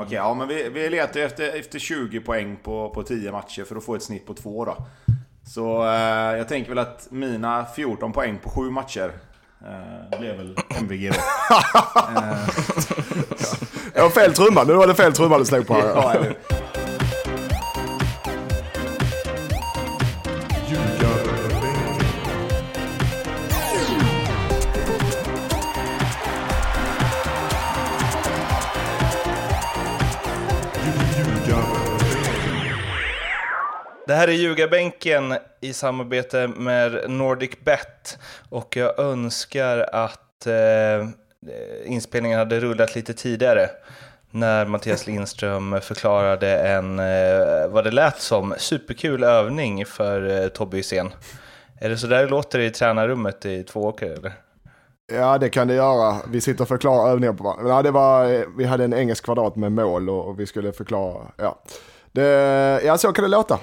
Okej, ja men vi, vi letar efter, efter 20 poäng på, på 10 matcher för att få ett snitt på 2 då. Så eh, jag tänker väl att mina 14 poäng på 7 matcher eh, blev väl MVG då. Jag har fel trumma, nu var det fel trumma du slog på. här. Ja, här är Ljugarbänken i samarbete med NordicBet. Och jag önskar att eh, inspelningen hade rullat lite tidigare när Mattias Lindström förklarade en, eh, vad det lät som, superkul övning för eh, Tobbe Hysén. Är det så där det låter i tränarrummet i Tvååker eller? Ja, det kan det göra. Vi sitter och förklarar övningar på varandra. Ja, det var, eh, vi hade en engelsk kvadrat med mål och, och vi skulle förklara. Ja. Det, ja, så kan det låta.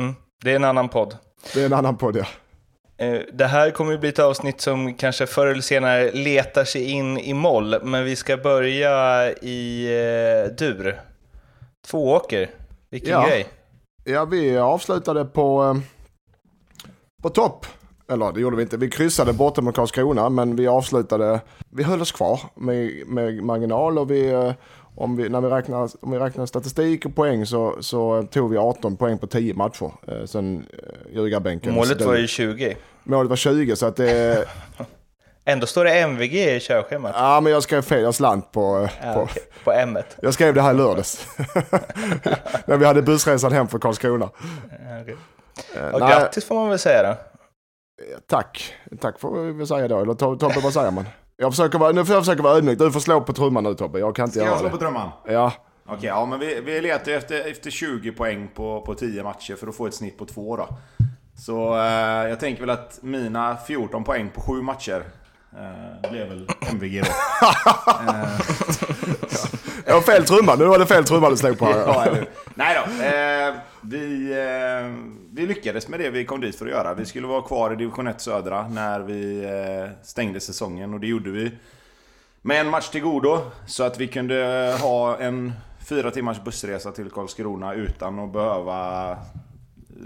Mm. Det är en annan podd. Det är en annan podd, ja. Eh, Det här kommer ju bli ett avsnitt som kanske förr eller senare letar sig in i moll, men vi ska börja i eh, dur. Tvååker, vilken Ja. grej. Ja, vi avslutade på, eh, på topp. Eller det gjorde vi inte. Vi kryssade borta mot Karlskrona, men vi avslutade. Vi höll oss kvar med, med marginal och vi, eh, om vi, när vi räknar, om vi räknar statistik och poäng så, så tog vi 18 poäng på 10 matcher. Eh, sen eh, ljugarbänken. Målet Så var ju 20. målet var 20 så att det... Ändå står det MVG i körschemat. Ja, men jag skrev fel. Jag slant på... eh, Ja, på okej. På M. -et. Jag skrev det här i lördags. När vi hade bussresan hem från Karlskrona. Ja, okej. Eh, nej, grattis får man väl säga då. Tack. Tack får vi väl säga då. Eller To- Tobbe, vad säger man? Jag försöker vara, nu får jag försöka vara ödmjuk. Du får slå på trumman nu Tobbe. Jag kan inte Ska jag göra slå på det. trumman? Ja. Okej, ja men vi, vi letar efter, efter 20 poäng på, på 10 matcher för att få ett snitt på 2 då. Så eh, jag tänker väl att mina 14 poäng på 7 matcher eh, blev väl MVG då. Jag har fel trumma. Nu var det fel trumma du slog på. Ja? Nej då. Eh, vi, eh, vi lyckades med det vi kom dit för att göra. Vi skulle vara kvar i division 1 södra när vi eh, stängde säsongen och det gjorde vi. Med en match till godo så att vi kunde ha en fyra timmars bussresa till Karlskrona utan att behöva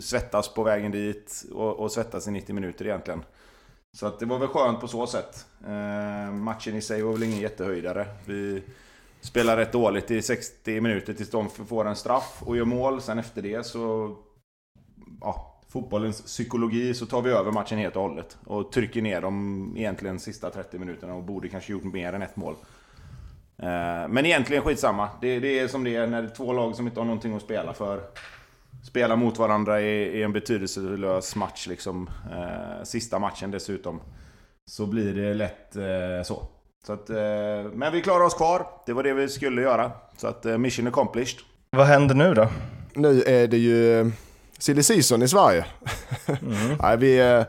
svettas på vägen dit och, och svettas i 90 minuter egentligen. Så att det var väl skönt på så sätt. Eh, matchen i sig var väl ingen jättehöjdare. Vi spelar rätt dåligt i 60 minuter tills de får en straff och gör mål. Sen efter det så... Ja, fotbollens psykologi så tar vi över matchen helt och hållet. Och trycker ner dem egentligen sista 30 minuterna och borde kanske gjort mer än ett mål. Eh, Men egentligen skitsamma. Det, det är som det är när det är två lag som inte har någonting att spela för. Spelar mot varandra i, i en betydelselös match liksom. Eh, Sista matchen dessutom. Så blir det lätt eh, så. Så att, eh, men vi klarar oss kvar. Det var det vi skulle göra. Så att eh, mission accomplished. Vad händer nu då? Nu är det ju eh, silly season i Sverige. Nej, vi... eh,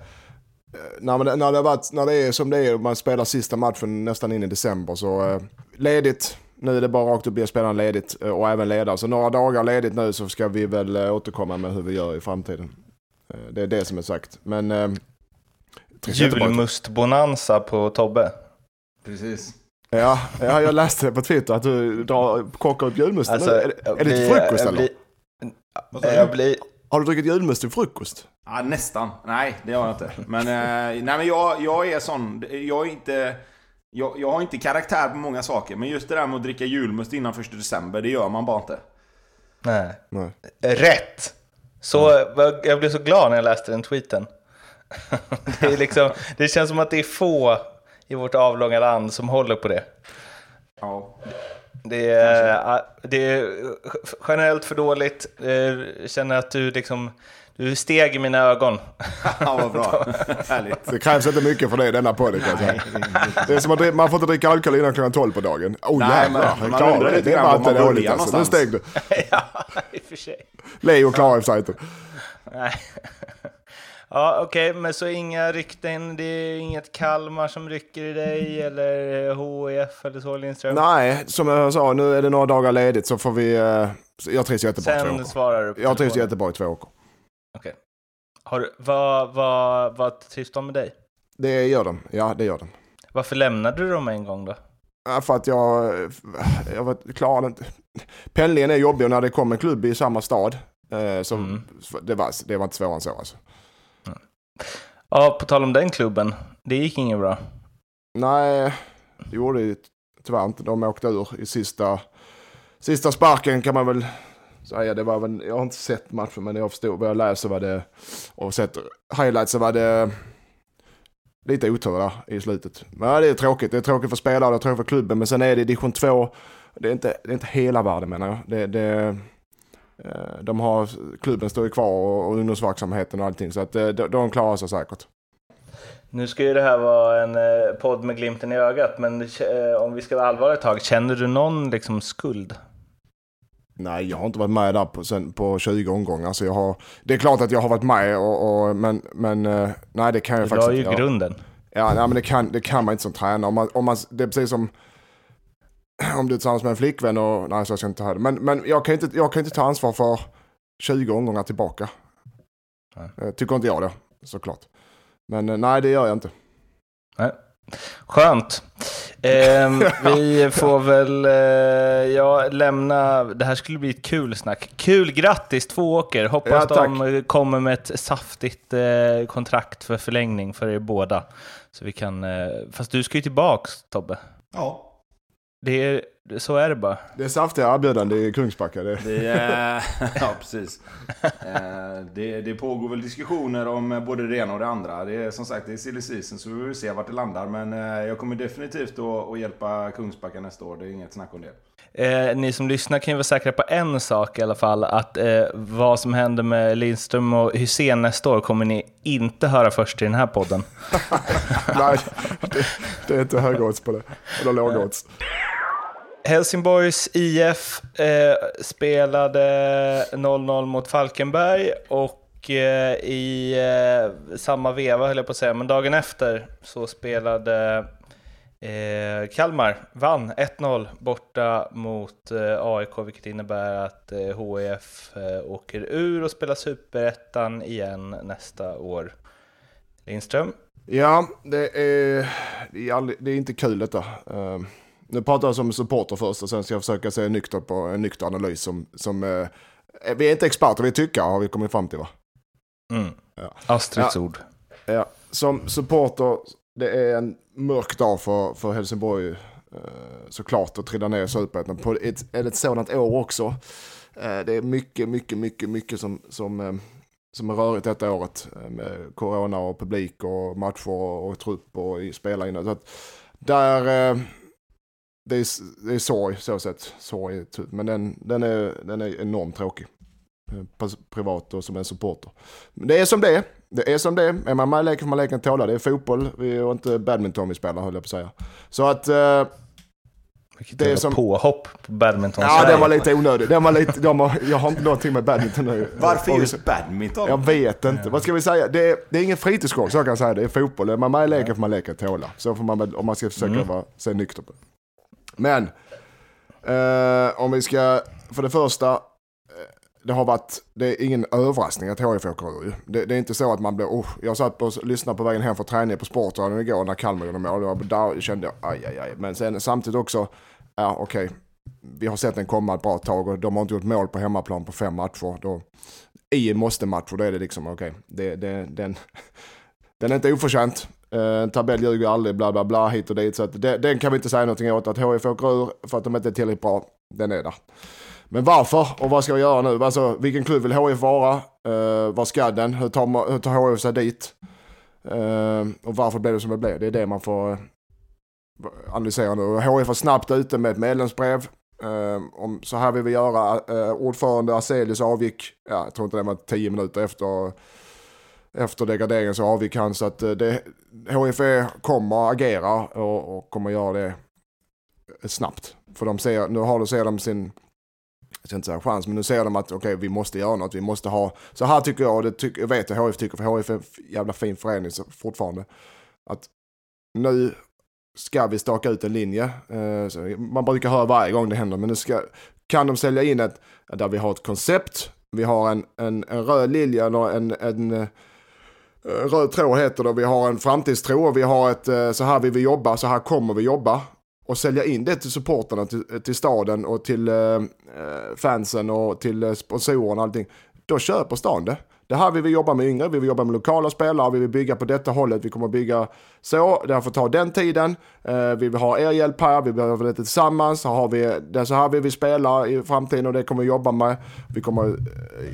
När, man, när, det har varit, när det är som det är och man spelar sista matchen nästan in i december så eh, ledigt. Nu är det bara rakt upp ge spelarna ledigt eh, och även ledare. Så några dagar ledigt nu så ska vi väl återkomma med hur vi gör i framtiden. Det är det som är sagt. Men... eh. Julmustbonanza på Tobbe. Precis. Ja, ja, jag läste på Twitter att du drar, kockar upp julmust. Alltså, nu. är, det- är det till frukost eller? Jag blir, Har du druckit julmust till frukost? Ja, nästan. Nej, det har jag inte. Men, eh, nej, men jag, jag är sån. Jag är inte... Jag, jag har inte karaktär på många saker, men just det där med att dricka julmust innan första december, det gör man bara inte. nej. Nej. Rätt! Så, Jag blev så glad när jag läste den tweeten. Det, är liksom, det känns som att det är få i vårt avlånga land som håller på det. Ja. Det är, det är generellt för dåligt. Jag känner att du liksom, du steg i mina ögon. ja, vad bra. Härligt. Det krävs inte mycket för det i denna podden kan jag säga. Det är som att man får inte dricka alkohol innan klockan 12 på dagen. Oh Nej, jävlar, jag man klarar undrar det. lite Det grann var inte man dåligt börjar alltså. Nu steg du. ja, i och för sig. Leo klarar sig inte. Nej. Ja, okej, men så inga rykten, det är inget Kalmar som rycker i dig eller HIF eller så Lindström? Nej, som jag sa, nu är det några dagar ledigt så får vi... eh, Jag trivs i två Sen åker. svarar du på Jag trivs i två åker. Okej. Du, vad, vad, vad trivs de med dig? Det gör de. Ja, det gör de. Varför lämnade du dem en gång då? Ja, För att jag, jag var, klarade inte. Pendlingen är jobbig och när det kommer en klubb i samma stad. Eh, så Mm. det, var, det var inte svårare än så alltså. Ja, på tal om den klubben. Det gick inget bra. Nej, det gjorde det tyvärr inte. De åkte ur i sista, sista sparken kan man väl säga. Det var väl, jag har inte sett matchen men jag förstod vad jag läste var det och sett highlights så var det lite otur där i slutet. Men ja, det är tråkigt. Det är tråkigt för spelare, det är tråkigt för klubben. Men sen är det division 2. Det är inte, det är inte hela världen menar jag. Det, det, de har, klubben står ju kvar och, och ungdomsverksamheten och allting. Så att eh, de, de klarar sig säkert. Nu ska ju det här vara en eh, podd med glimten i ögat, men eh, om vi ska vara allvarliga ett tag, känner du någon liksom skuld? Nej, jag har inte varit med där på, sen, på 20 omgångar. Så jag har, det är klart att jag har varit med, och, och, men, men eh, nej det kan jag Du faktiskt har ju inte göra. grunden. Ja, nej, men det kan, det kan man inte som tränare. Om man, om man, det är precis som om du är tillsammans med en flickvän och, nej så jag ska inte ta det. Men, men jag, kan inte, jag kan inte ta ansvar för 20 omgångar tillbaka. Nej. Eh, Tycker inte jag det, såklart. Men eh, nej, det gör jag inte. Skönt. Ehm, vi får väl eh, ja, lämna, det här skulle bli ett kul snack. Kul, grattis Tvååker! Hoppas Ja, de eh, kommer med ett saftigt eh, kontrakt för förlängning för er båda. Så vi kan, eh, fast du ska ju tillbaks Tobbe. Ja. Det är, så är det bara. Det är saftiga erbjudanden i Kungsbacka. Det. Det, är- ja, precis. Eh, Det, det pågår väl diskussioner om både det ena och det andra. Det är som sagt det är silly season så vi får se vart det landar. Men eh, jag kommer definitivt att, hjälpa Kungsbacka nästa år. Det är inget snack om det. Eh, ni som lyssnar kan ju vara säkra på en sak i alla fall, att eh, vad som händer med Lindström och Hussein nästa år kommer ni inte höra först i den här podden. nej, det, det är inte högodds på det. Eller lågodds. Helsingborgs IF eh, spelade 0-0 mot Falkenberg och eh, i eh, samma veva höll jag på att säga, men dagen efter så spelade eh, Kalmar, vann 1-0 borta mot eh, AIK, vilket innebär att eh, HIF eh, åker ur och spelar Superettan igen nästa år. Lindström? Ja, det är, det är, aldrig, det är inte kul detta. Uh, nu pratar jag som supporter först och sen ska jag försöka se nykter på en nykter analys som, som uh, vi är inte experter, vi tycker har vi kommit fram till va? Mm. Ja. Astrids ord. Ja, som supporter, det är en mörk dag för, för Helsingborg uh, såklart att trilla ner i Superettan på ett, ett sådant år också. Uh, det är mycket, mycket, mycket, mycket som, som, uh, som är rörigt detta året uh, med corona och publik och matcher och, trupp och spelare innan. Så att där, uh, det är, det är sorg så sett, sorg, typ, men den, den, är, den är enormt tråkig. Pers- Privat och som en supporter. Men det är som det är. Det är som det är. Är man med i leken får man leken tåla. Det är fotboll vi och inte badminton vi spelar höll jag på att säga. Så att, eh, Vilket Det är som- påhopp på badminton ja Sverige. den var lite onödig. Den var lite, de har, jag har inte någonting med badminton nu. Varför Och- just badminton? Jag vet inte. Vad ska vi säga? Det är, det är ingen fritidsgård, så kan jag säga. Det är fotboll. Är man med i leken får man leka tåla. Så får man om man ska försöka Mm. vara, se nykter på. Men, eh, om vi ska, för det första, eh, det har varit, det är ingen överraskning att HIF åker ur. ju. Det, det är inte så att man blir, oh, jag satt och lyssnade på vägen hem från träningen på Sportradion igår när Kalmar gjorde mål. och Där kände jag, aj, aj, aj. Men sen samtidigt också, ja okej, vi har sett den komma ett bra tag och de har inte gjort mål på hemmaplan på fem matcher. Då, I måste-matcher, då är det liksom okej, det, det, den, den är inte oförtjänt. Eh, en tabell ljuger aldrig, bla bla bla, hit och dit. Så att det, den kan vi inte säga någonting åt. Att HIF åker ur för att de inte är tillräckligt bra, den är där. Men varför och vad ska vi göra nu? Alltså, vilken klubb vill HIF vara? Uh, vad ska den? Hur tar, hur tar HIF sig dit? Uh, och varför blev det som det blev? Det är det man får analysera nu. HIF var snabbt ute med ett medlemsbrev. Uh, om så här vill vi göra. Uh, ordförande Aselius avgick, ja, jag tror inte det var tio minuter efter, efter degraderingen så avgick han. Så att eh, det, HIF kommer agera och, och kommer göra det snabbt. För de ser, nu har de, ser de sin, jag ska inte säga chans, men nu ser de att okej vi måste göra något, vi måste ha, så här tycker jag, och det tycker, jag vet jag HIF tycker, för HIF är en jävla fin förening så, fortfarande, att nu ska vi staka ut en linje. Eh, så man brukar höra varje gång det händer, men nu ska, kan de sälja in ett, där vi har ett koncept, vi har en, en, en röd linje eller en, en eh, Eh, röd tråd heter det, vi har en framtidstro och vi har ett, eh, så här vill vi jobba, så här kommer vi jobba. och sälja in det till supporterna, till, eh, till staden och till eh, fansen och till sponsorerna och allting. Då köper stan det. Det här vill vi jobba med yngre, vi vill jobba med lokala spelare, vi vill bygga på detta hållet, vi kommer bygga så, det här får ta den tiden, eh, vi vill ha er hjälp här, vi behöver det tillsammans, så har vi, det är så här vi vill spela i framtiden och det kommer vi jobba med. Vi kommer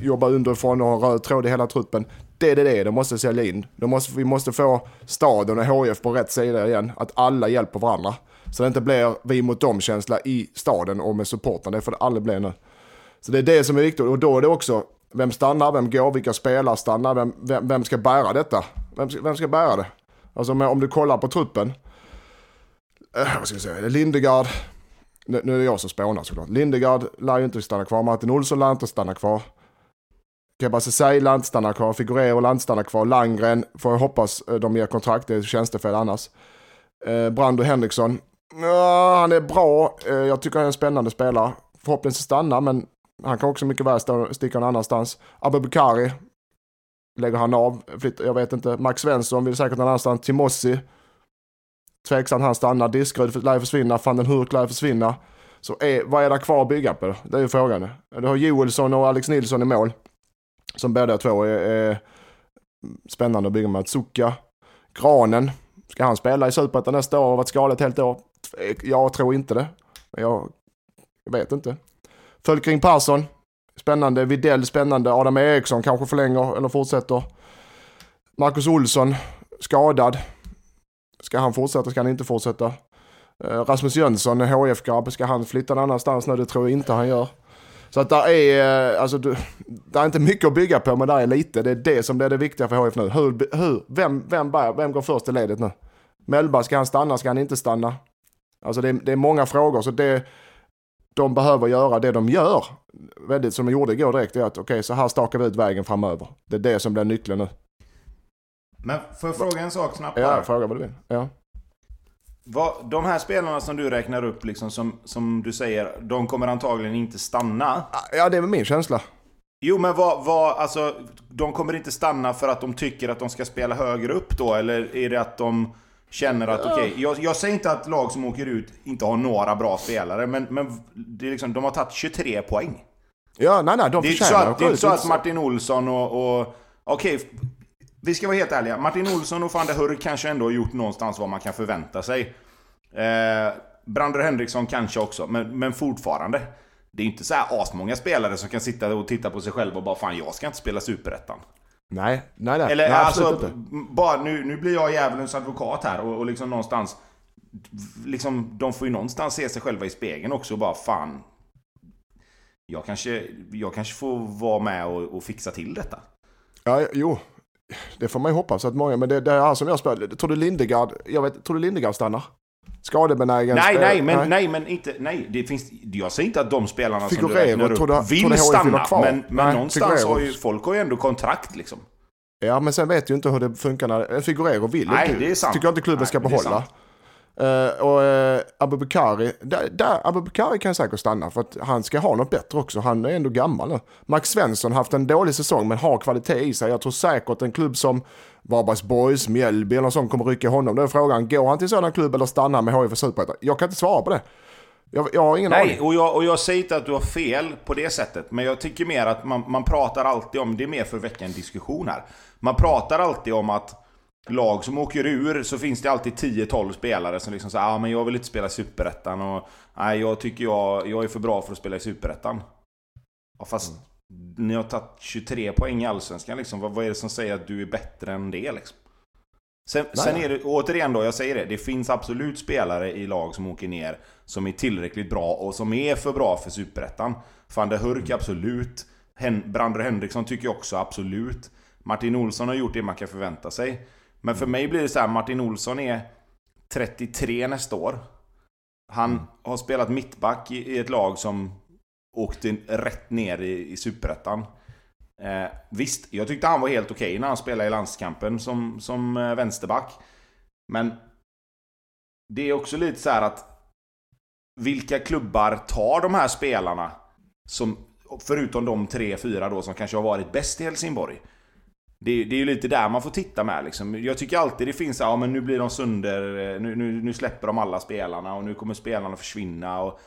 jobba underifrån och ha en röd tråd i hela truppen. Det är det, det, de måste sälja in. De måste, vi måste få staden och HF på rätt sida igen, att alla hjälper varandra. Så det inte blir vi mot dem-känsla i staden och med supporten, det får det aldrig bli nu. Så det är det som är viktigt och då är det också vem stannar, vem går, vilka spelare stannar, vem, vem, vem ska bära detta? Vem, vem ska bära det? Alltså om du kollar på truppen. Eh, vad ska jag säga? Lindegard. Nu, nu är det jag som spånar såklart. Lindegard lär ju inte stanna kvar. Martin Olsson lär inte stanna kvar. Kebasesei lär kvar. Figurero landstannar kvar. Langren får jag hoppas eh, de ger kontrakt. Det är tjänstefel annars. Eh, Brando Henriksson. Ja, han är bra. Eh, jag tycker han är en spännande spelare. Förhoppningsvis stannar, men han kan också mycket väl sticka någon annanstans. Abubakari lägger han av. Jag vet inte. Max Svensson vill säkert någon annanstans. Timossi. Tveksamt han stannar. Diskrud lär försvinna. Van den Hurk lär försvinna. Så är, vad är det kvar att bygga på? Det är ju frågan. Du har Joelsson och Alex Nilsson i mål. Som båda två är, är spännande att bygga med. Zucka, Granen. Ska han spela i Superettan nästa år och varit skadad ett helt år? Jag tror inte det. Jag, jag vet inte. Fölkring Persson, spännande. Videll, spännande. Adam Eriksson kanske förlänger eller fortsätter. Marcus Olsson, skadad. Ska han fortsätta? Ska han inte fortsätta? Eh, Rasmus Jönsson, HIF-grabb. Ska han flytta någon annanstans nu? Det tror jag inte han gör. Så att där är, eh, alltså, det är inte mycket att bygga på, men där är lite. Det är det som blir det viktiga för HF nu. Hur, hur, vem, vem, bär, vem går först i ledet nu? Mellberg, ska han stanna? Ska han inte stanna? Alltså det är, det är många frågor, så det, de behöver göra det de gör, väldigt som de gjorde igår direkt, är att okej, okay, så här stakar vi ut vägen framöver. Det är det som blir nyckeln nu. Men får jag fråga en sak snabbt? Ja, fråga vad du vill. Ja. Vad, de här spelarna som du räknar upp, liksom, som, som du säger, de kommer antagligen inte stanna. Ja, det är min känsla. Jo, men vad, vad, alltså, de kommer inte stanna för att de tycker att de ska spela högre upp då? Eller är det att de känner att okej, okay, jag, jag, säger inte att lag som åker ut inte har några bra spelare, men, men det är liksom, de har tagit 23 poäng. Ja, nej, nej, de det är förtjänar att, Det är inte så att Martin Olsson och... och okej, okay, vi ska vara helt ärliga. Martin Olsson och van der Hurk kanske ändå har gjort någonstans vad man kan förvänta sig. Eh, Brander Henriksson kanske också, men, men fortfarande. Det är inte så här asmånga spelare som kan sitta och titta på sig själva och bara fan, jag ska inte spela Superettan. Nej, nej, nej. Eller nej, alltså, bara, nu, nu blir jag djävulens advokat här och, och liksom någonstans... Liksom, de får ju någonstans se sig själva i spegeln också och bara fan... Jag kanske, jag kanske får vara med och, och fixa till detta. Ja, jo. Det får man ju hoppas att många, men det, det är här som jag spelar. Tror du Lindegard, jag vet, tror du Lindegard stannar? Skadebenägen Nej, nej, men, nej. nej, men inte, nej, det finns, jag säger inte att de spelarna Figurero, som du räknar upp det, vill stanna. Men, men nej, någonstans Figurero. har ju, folk har ju ändå kontrakt liksom. Ja, men sen vet ju inte hur det funkar när Figurero vill. Nej, det är sant. Tycker jag inte klubben nej, ska behålla. Uh, och uh, Abubakari, där, där, Abubakari kan säkert stanna för att han ska ha något bättre också. Han är ändå gammal nu. Max Svensson har haft en dålig säsong men har kvalitet i sig. Jag tror säkert en klubb som Varbergs Boys, Mjällby eller sånt kommer rycka honom. Då är frågan, går han till sådan klubb eller stannar med HIF Superettan? Jag kan inte svara på det. Jag, jag har ingen Nej, aning. och jag, och jag säger inte att du har fel på det sättet. Men jag tycker mer att man, man pratar alltid om, det är mer för att väcka en diskussion här. Man pratar alltid om att lag som åker ur så finns det alltid 10-12 spelare som liksom säger ah, men jag vill inte spela i Superettan och nej, jag tycker jag, jag är för bra för att spela i Superettan. Ja, fast mm. ni har tagit 23 poäng i Allsvenskan liksom. Vad, vad är det som säger att du är bättre än det liksom? Sen, sen, är det, återigen då, jag säger det, det finns absolut spelare i lag som åker ner som är tillräckligt bra och som är för bra för Superettan. Van der Hurk absolut. Hen, Brander Henriksson tycker jag också absolut. Martin Olsson har gjort det man kan förvänta sig. Men för mig blir det så här, Martin Olsson är 33 nästa år. Han mm. har spelat mittback i, i, ett lag som åkte rätt ner i, i Superettan. Eh, visst, jag tyckte han var helt okej okay när han spelade i landskampen som, som eh, vänsterback. Men det är också lite så att vilka klubbar tar de här spelarna som, förutom de tre, fyra då som kanske har varit bäst i Helsingborg. Det, det är ju lite där man får titta med liksom. Jag tycker alltid det finns, ja men nu blir de sönder, nu, nu, nu släpper de alla spelarna och nu kommer spelarna försvinna. Och,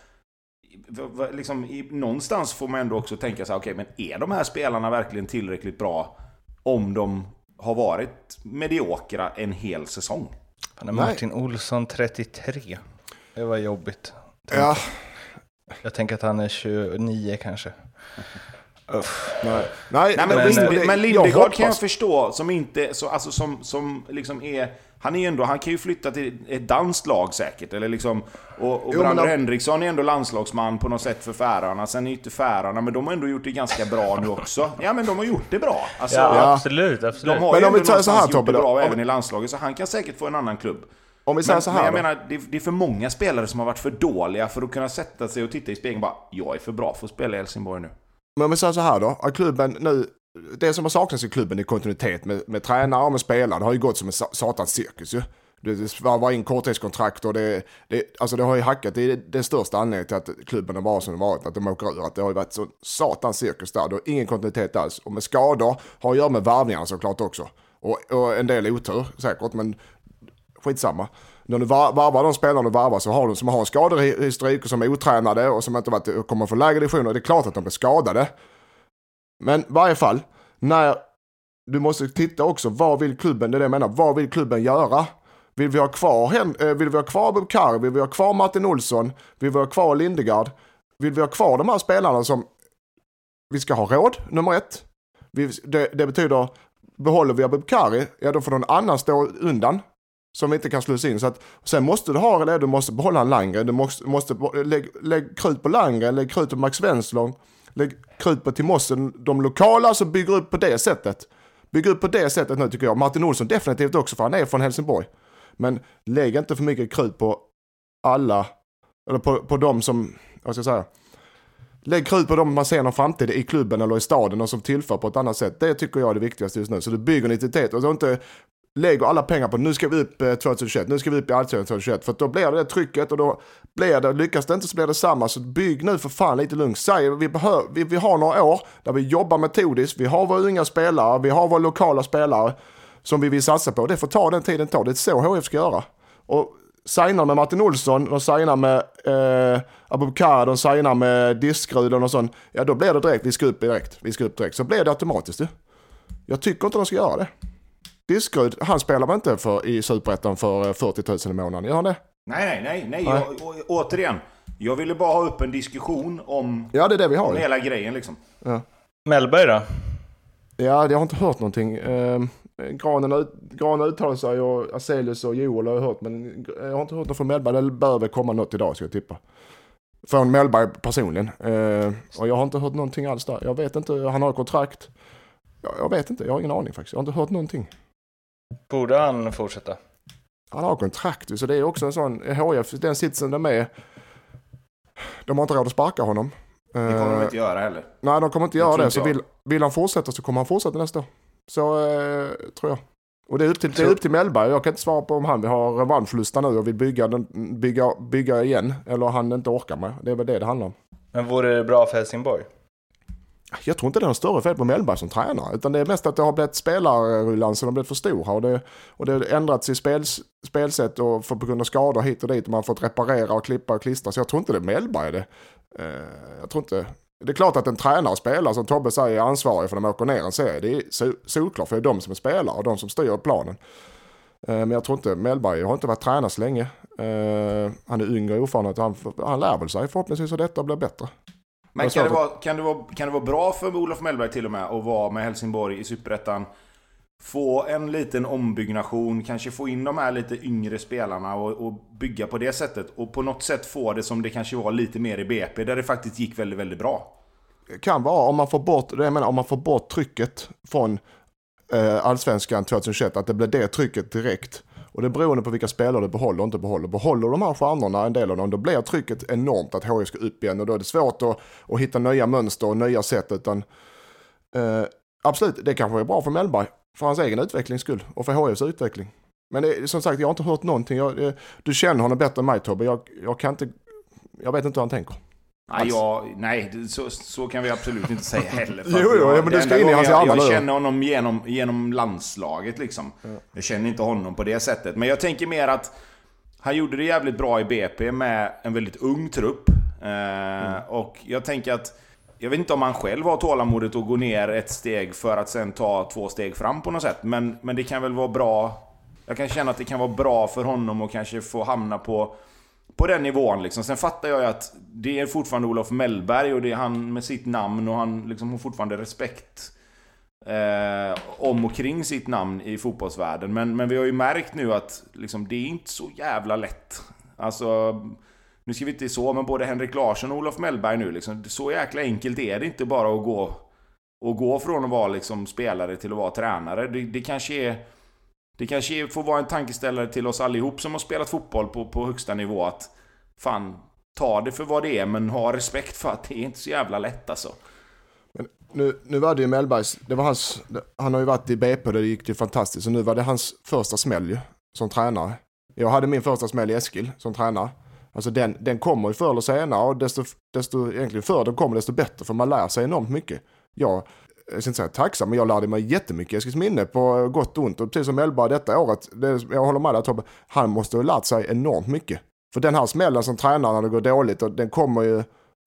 liksom, i, någonstans får man ändå också tänka sig, okej okay, men är de här spelarna verkligen tillräckligt bra om de har varit mediokra en hel säsong? Martin Nej. Olsson 33. Det var jobbigt. Ja. Jag tänker att han är 29 kanske. Uff. Nej. Nej, Nej, men, men, Lind, men Lindegard kan jag förstå som inte, så, alltså som, som liksom är... Han är ändå, han kan ju flytta till ett danskt lag säkert, eller liksom... Och, och Brander Henriksson är ändå landslagsman på något sätt för Färöarna. Sen är ju inte Färöarna, men de har ändå gjort det ganska bra nu också. Ja men de har gjort det bra. Alltså, ja, absolut, absolut. De har men ju om vi tar så här Tobbe, bra även i landslaget, så han kan säkert få en annan klubb. Om vi säger men, så här men jag då. menar, det, det, är för många spelare som har varit för dåliga för att kunna sätta sig och titta i spegeln och bara Jag är för bra för att spela i Helsingborg nu. Men om vi säger så här då, att klubben nu, det som har saknats i klubben är kontinuitet med, med tränare och med spelare. Det har ju gått som en satans cirkus ju. Det var in korttidskontrakt och det, det, alltså det har ju hackat. Det är den största anledningen till att klubben har varit som den varit. Att de åker ur. Att det har ju varit så satans cirkus där. Det har ingen kontinuitet alls. Och med skador har att göra med varvningarna såklart också. Och, och en del otur säkert, men skitsamma. När du varvar de spelarna du varvar så har de som har en skadehistorik och som är otränade och som inte varit, kommer från lägre divisioner. Det är klart att de blir skadade. Men i varje fall, när du måste titta också, vad vill klubben, det är det jag menar, vad vill klubben göra? Vill vi ha kvar, eh, vill vi ha kvar Bukari, vill vi ha kvar Martin Olsson, vill vi ha kvar Lindegard? Vill vi ha kvar de här spelarna som vi ska ha råd, nummer ett. det, det betyder, behåller vi Abubkari, ja då får någon annan stå undan som vi inte kan slussa in. Så att, sen måste du ha det, du måste behålla en Langren, du måste, måste lägg, lägg krut på Langren, lägg krut på Max Wenslong, lägg krut på Timossen, de lokala som bygger upp på det sättet. Bygger upp på det sättet nu tycker jag. Martin Olsson definitivt också för han är från Helsingborg. Men lägg inte för mycket krut på alla, eller på, på de som, vad ska jag säga, Lägg krut på dem man ser någon framtid i klubben eller i staden och som tillför på ett annat sätt. Det tycker jag är det viktigaste just nu. Så du bygger en identitet och inte lägger alla pengar på nu ska vi upp eh, 2021, nu ska vi upp i allsvenskan 2021. För då blir det, det trycket och då blir det, lyckas det inte så blir det samma. Så bygg nu för fan lite lugnt. Säg, vi, behöver, vi, vi har några år där vi jobbar metodiskt, vi har våra unga spelare, vi har våra lokala spelare som vi vill satsa på. Det får ta den tiden det tar. det är så HF ska göra. Och signar med Martin Olsson, de signar med eh, Abubakar, de signar med Diskrud och sånt. Ja då blir det direkt, vi ska upp direkt, vi ska upp direkt. Så blir det automatiskt du. Jag tycker inte de ska göra det. Diskrud, han spelar väl inte för, i Superettan för 40 000 i månaden? Gör han det? Nej, nej, nej, nej. Jag, å, återigen. Jag ville bara ha upp en diskussion om, ja, det är det vi har. om hela grejen liksom. Ja. Mellberg då? Ja, jag har inte hört någonting. Eh, Granen, Granen uttalar sig och Aselius och Joel har jag hört. Men jag har inte hört något från Mellberg. Det bör väl komma något idag ska jag tippa. Från Mellberg personligen. Eh, och jag har inte hört någonting alls där. Jag vet inte, han har kontrakt. Jag, jag vet inte, jag har ingen aning faktiskt. Jag har inte hört någonting. Borde han fortsätta? Han har kontrakt så det är också en sån, HF, den sitsen de är. De har inte råd att sparka honom. Det kommer de inte göra heller. Nej, de kommer inte göra det. Så vill, vill han fortsätta så kommer han fortsätta nästa år. Så eh, tror jag. Och det är upp till, det är upp till Mellberg. Jag kan inte svara på om han vill ha revanschlusta nu och vill bygga, den, bygga, bygga igen. Eller han inte orkar med. Det är väl det det handlar om. Men vore det bra för Helsingborg? Jag tror inte det är något större fel på Mellberg som tränare. Utan det är mest att det har blivit spelarrullan som har blivit för stor. Och det, och det har ändrats i spels, spelsätt och för, på grund av skador hit och dit. Och man har fått reparera och klippa och klistra. Så jag tror inte det är Mellberg det. Uh, jag tror inte... Det är klart att en tränare och spelare som Tobbe säger är ansvarig för när de åker ner en serie. Det är solklart för det är de som är spelare och de som styr planen. Eh, men jag tror inte, Mellberg har inte varit tränare så länge. Eh, han är yngre och oerfaren. Han, han lär väl sig förhoppningsvis att detta blir bättre. Men kan det, vara, kan, det vara, kan det vara bra för Olof Mellberg till och med att vara med Helsingborg i Superettan? Få en liten ombyggnation, kanske få in de här lite yngre spelarna och, och, bygga på det sättet. Och på något sätt få det som det kanske var lite mer i BP, där det faktiskt gick väldigt, väldigt bra. Kan vara om man får bort, det jag menar, om man får bort trycket från eh, Allsvenskan 2021, att det blir det trycket direkt. Och det är beroende på vilka spelare du behåller och inte behåller. Behåller de här stjärnorna, en del av dem, då blir trycket enormt att HIF ska upp igen och då är det svårt att, att hitta nya mönster och nya sätt. Utan, eh, absolut, det kanske är bra för Mellberg, för hans egen utvecklings skull och för HIFs utveckling. Men det, som sagt, jag har inte hört någonting. Jag, eh, du känner honom bättre än mig Tobbe. Jag, jag, kan inte, jag vet inte hur han tänker. Nej, jag, nej så, så kan vi absolut inte säga heller. jo, jo, jag, men du ska in i hans Jag, jag känner honom genom, genom landslaget liksom. Ja. Jag känner inte honom på det sättet. Men jag tänker mer att han gjorde det jävligt bra i BP med en väldigt ung trupp. Eh, mm. Och jag tänker att jag vet inte om han själv har tålamodet att gå ner ett steg för att sen ta två steg fram på något sätt. Men, men det kan väl vara bra... Jag kan känna att det kan vara bra för honom att kanske få hamna på, på den nivån. Liksom. Sen fattar jag ju att det är fortfarande Olof Mellberg och det är han med sitt namn och han liksom har fortfarande respekt eh, om och kring sitt namn i fotbollsvärlden. Men, men vi har ju märkt nu att liksom, det är inte så jävla lätt. Alltså nu ska vi inte så, men både Henrik Larsson och Olof Mellberg nu liksom, så jäkla enkelt är det inte bara att gå och gå från att vara liksom spelare till att vara tränare. Det, det kanske är... Det kanske får vara en tankeställare till oss allihop som har spelat fotboll på, på högsta nivå att fan, ta det för vad det är men ha respekt för att det är inte så jävla lätt alltså. Men nu, nu var det ju Mellbergs, det var hans, han har ju varit i BP och det gick ju fantastiskt. Så nu var det hans första smäll ju, som tränare. Jag hade min första smäll i Eskil som tränare. Alltså den, den kommer ju förr eller senare och desto, desto egentligen förr den kommer desto bättre för man lär sig enormt mycket. Jag, jag ska inte säga tacksam, men jag lärde mig jättemycket i Eskils minne på gott och ont. Och precis som Elba detta året, det, jag håller med dig Tobbe, han måste ha lärt sig enormt mycket. För den här smällen som tränar när det går dåligt, och den kommer ju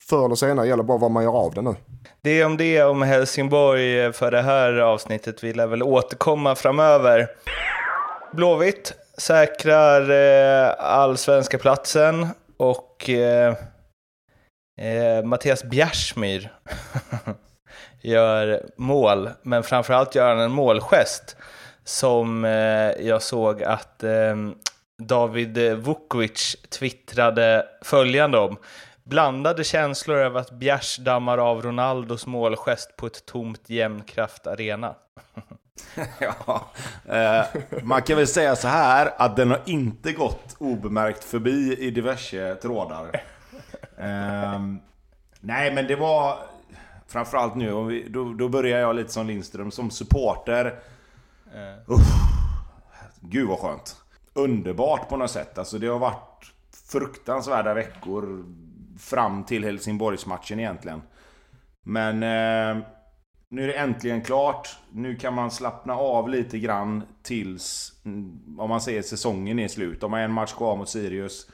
förr eller senare, gäller bara vad man gör av den nu. Det är om det om Helsingborg för det här avsnittet. Vi lär väl återkomma framöver. Blåvitt säkrar eh, allsvenska platsen och eh, eh, Mattias Bjärsmyr gör mål, men framförallt gör han en målgest som eh, jag såg att eh, David Vukovic twittrade följande om. Blandade känslor över att Bjärs dammar av Ronaldos målgest på ett tomt Jämnkraft Arena. ja, eh, man kan väl säga så här att den har inte gått obemärkt förbi i diverse trådar. Eh, nej, men det var framförallt nu, då, då börjar jag lite som Lindström, som supporter. Uh. Uh, gud vad skönt. Underbart på något sätt. Alltså det har varit fruktansvärda veckor fram till Helsingborgsmatchen egentligen. Men eh, nu är det äntligen klart. Nu kan man slappna av lite grann tills, mm, om man säger säsongen är slut. De har en match kvar mot Sirius.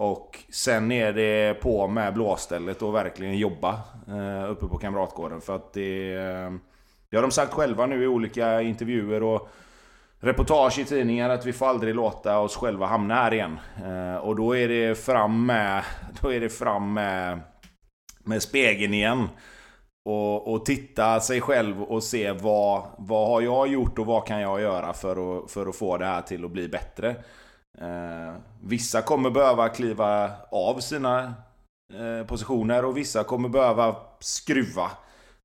Och sen är det på med blåstället och verkligen jobba eh, uppe på Kamratgården. För att det... Eh, det har de sagt själva nu i olika intervjuer och reportage i tidningar att vi får aldrig låta oss själva hamna här igen. Eh, och då är det fram med... Då är det fram med... Med spegeln igen. Och, och titta sig själv och se vad, vad har jag gjort och vad kan jag göra för att, för att få det här till att bli bättre. Eh, vissa kommer behöva kliva av sina eh, positioner och vissa kommer behöva skruva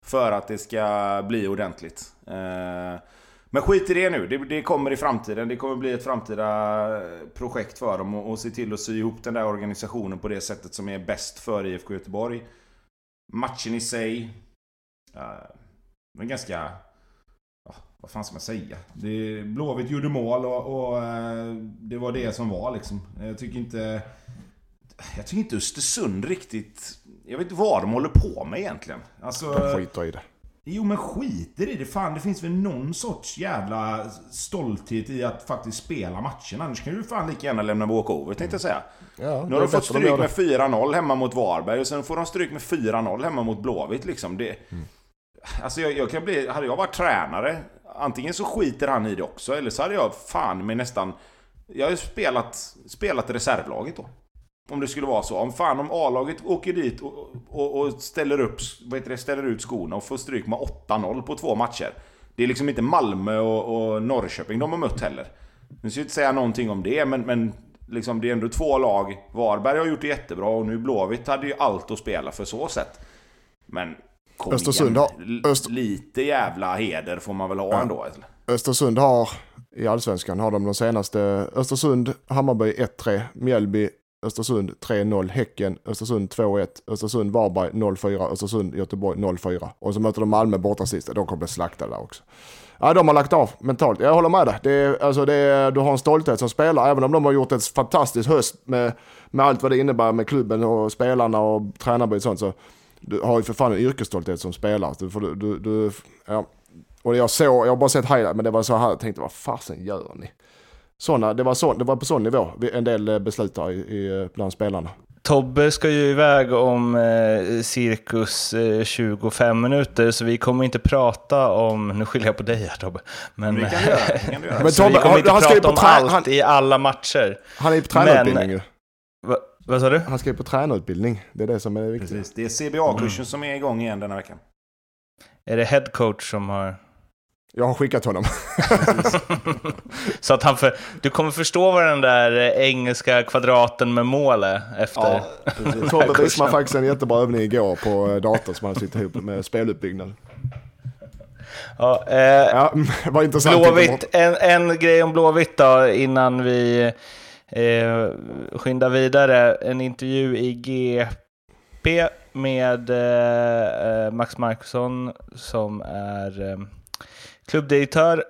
för att det ska bli ordentligt. Eh, men skit i det nu, det, det, kommer i framtiden. Det kommer bli ett framtida eh, projekt för dem och, och se till att sy ihop den där organisationen på det sättet som är bäst för IFK Göteborg. Matchen i sig, eh, men ganska... Vad fan ska man säga? Det, Blåvitt gjorde mål och, och eh, det var det som var liksom. Jag tycker inte... Jag tycker inte Östersund riktigt... Jag vet inte vad de håller på med egentligen. Alltså, de skiter i det. Jo men skiter i det. Fan det finns väl någon sorts jävla stolthet i att faktiskt spela matcherna. Annars kan du fan lika gärna lämna walkover tänkte jag säga. Ja, nu har de fått stryk med 4-0 hemma mot Varberg och sen får de stryk med 4-0 hemma mot Blåvitt liksom. Det, mm. Alltså jag, jag, kan bli, hade jag varit tränare, antingen så skiter han i det också, eller så hade jag fan med nästan... Jag har ju spelat, spelat reservlaget då. Om det skulle vara så. Om fan om A-laget åker dit och, och, och, ställer, upp, vad heter det, ställer ut skorna och får stryk med 8-0 på två matcher. Det är liksom inte Malmö och, och Norrköping de har mött heller. Nu ska jag inte säga någonting om det, men, men liksom, det är ändå två lag. Varberg har gjort det jättebra och nu Blåvitt hade ju allt att spela för så sätt. Men Kom Östersund har... Öster... Lite jävla heder får man väl ha ja. ändå. Östersund har, i allsvenskan har de de senaste, Östersund, Hammarby 1-3, Mjällby Östersund 3-0, Häcken, Östersund 2-1, Östersund, Varberg 0-4, Östersund, Göteborg 0-4. Och så möter de Malmö borta sist, de kommer bli slaktade där också. Ja, de har lagt av mentalt. Jag håller med dig. Det är, alltså det är, du har en stolthet som spelare, även om de har gjort ett fantastiskt höst med, med allt vad det innebär med klubben och spelarna och tränarbyte och sånt. Så du har ju för fan en yrkesstolthet som spelare. Du, du, du, du, ja. Och jag såg, jag har bara sett highlight, men det var så här, jag tänkte vad fasen gör ni? Såna, det, var så, det var på sån nivå, en del eh, beslut i, i, bland spelarna. Tobbe ska ju iväg om eh, cirkus eh, 25 minuter, så vi kommer inte prata om... Nu skyller jag på dig här Tobbe. Men, Vi kan göra, vi kan göra. Men så vi Tobbe, kommer inte han ska ju prata på om allt han- i alla matcher. Han är ju på tränarutbildning ju. Va, vad sa du? Han ska ju på tränarutbildning. Det är det som är viktigt. Precis. Det är CBA-kursen som är igång igen denna veckan. Är det head coach som har... Jag har skickat honom. så att han för... Du kommer förstå vad den där eh, engelska kvadraten med mål är efter... precis. Tobbe visade faktiskt en jättebra övning igår på eh, datorn som han sitter ihop med speluppbyggnad. Ja, eh, Ja, vad intressant. Blåvitt, en, en grej om Blåvitt då innan vi eh, skynda vidare. En intervju i GP med eh, eh, Max Markusson som är eh, klubbdirektör.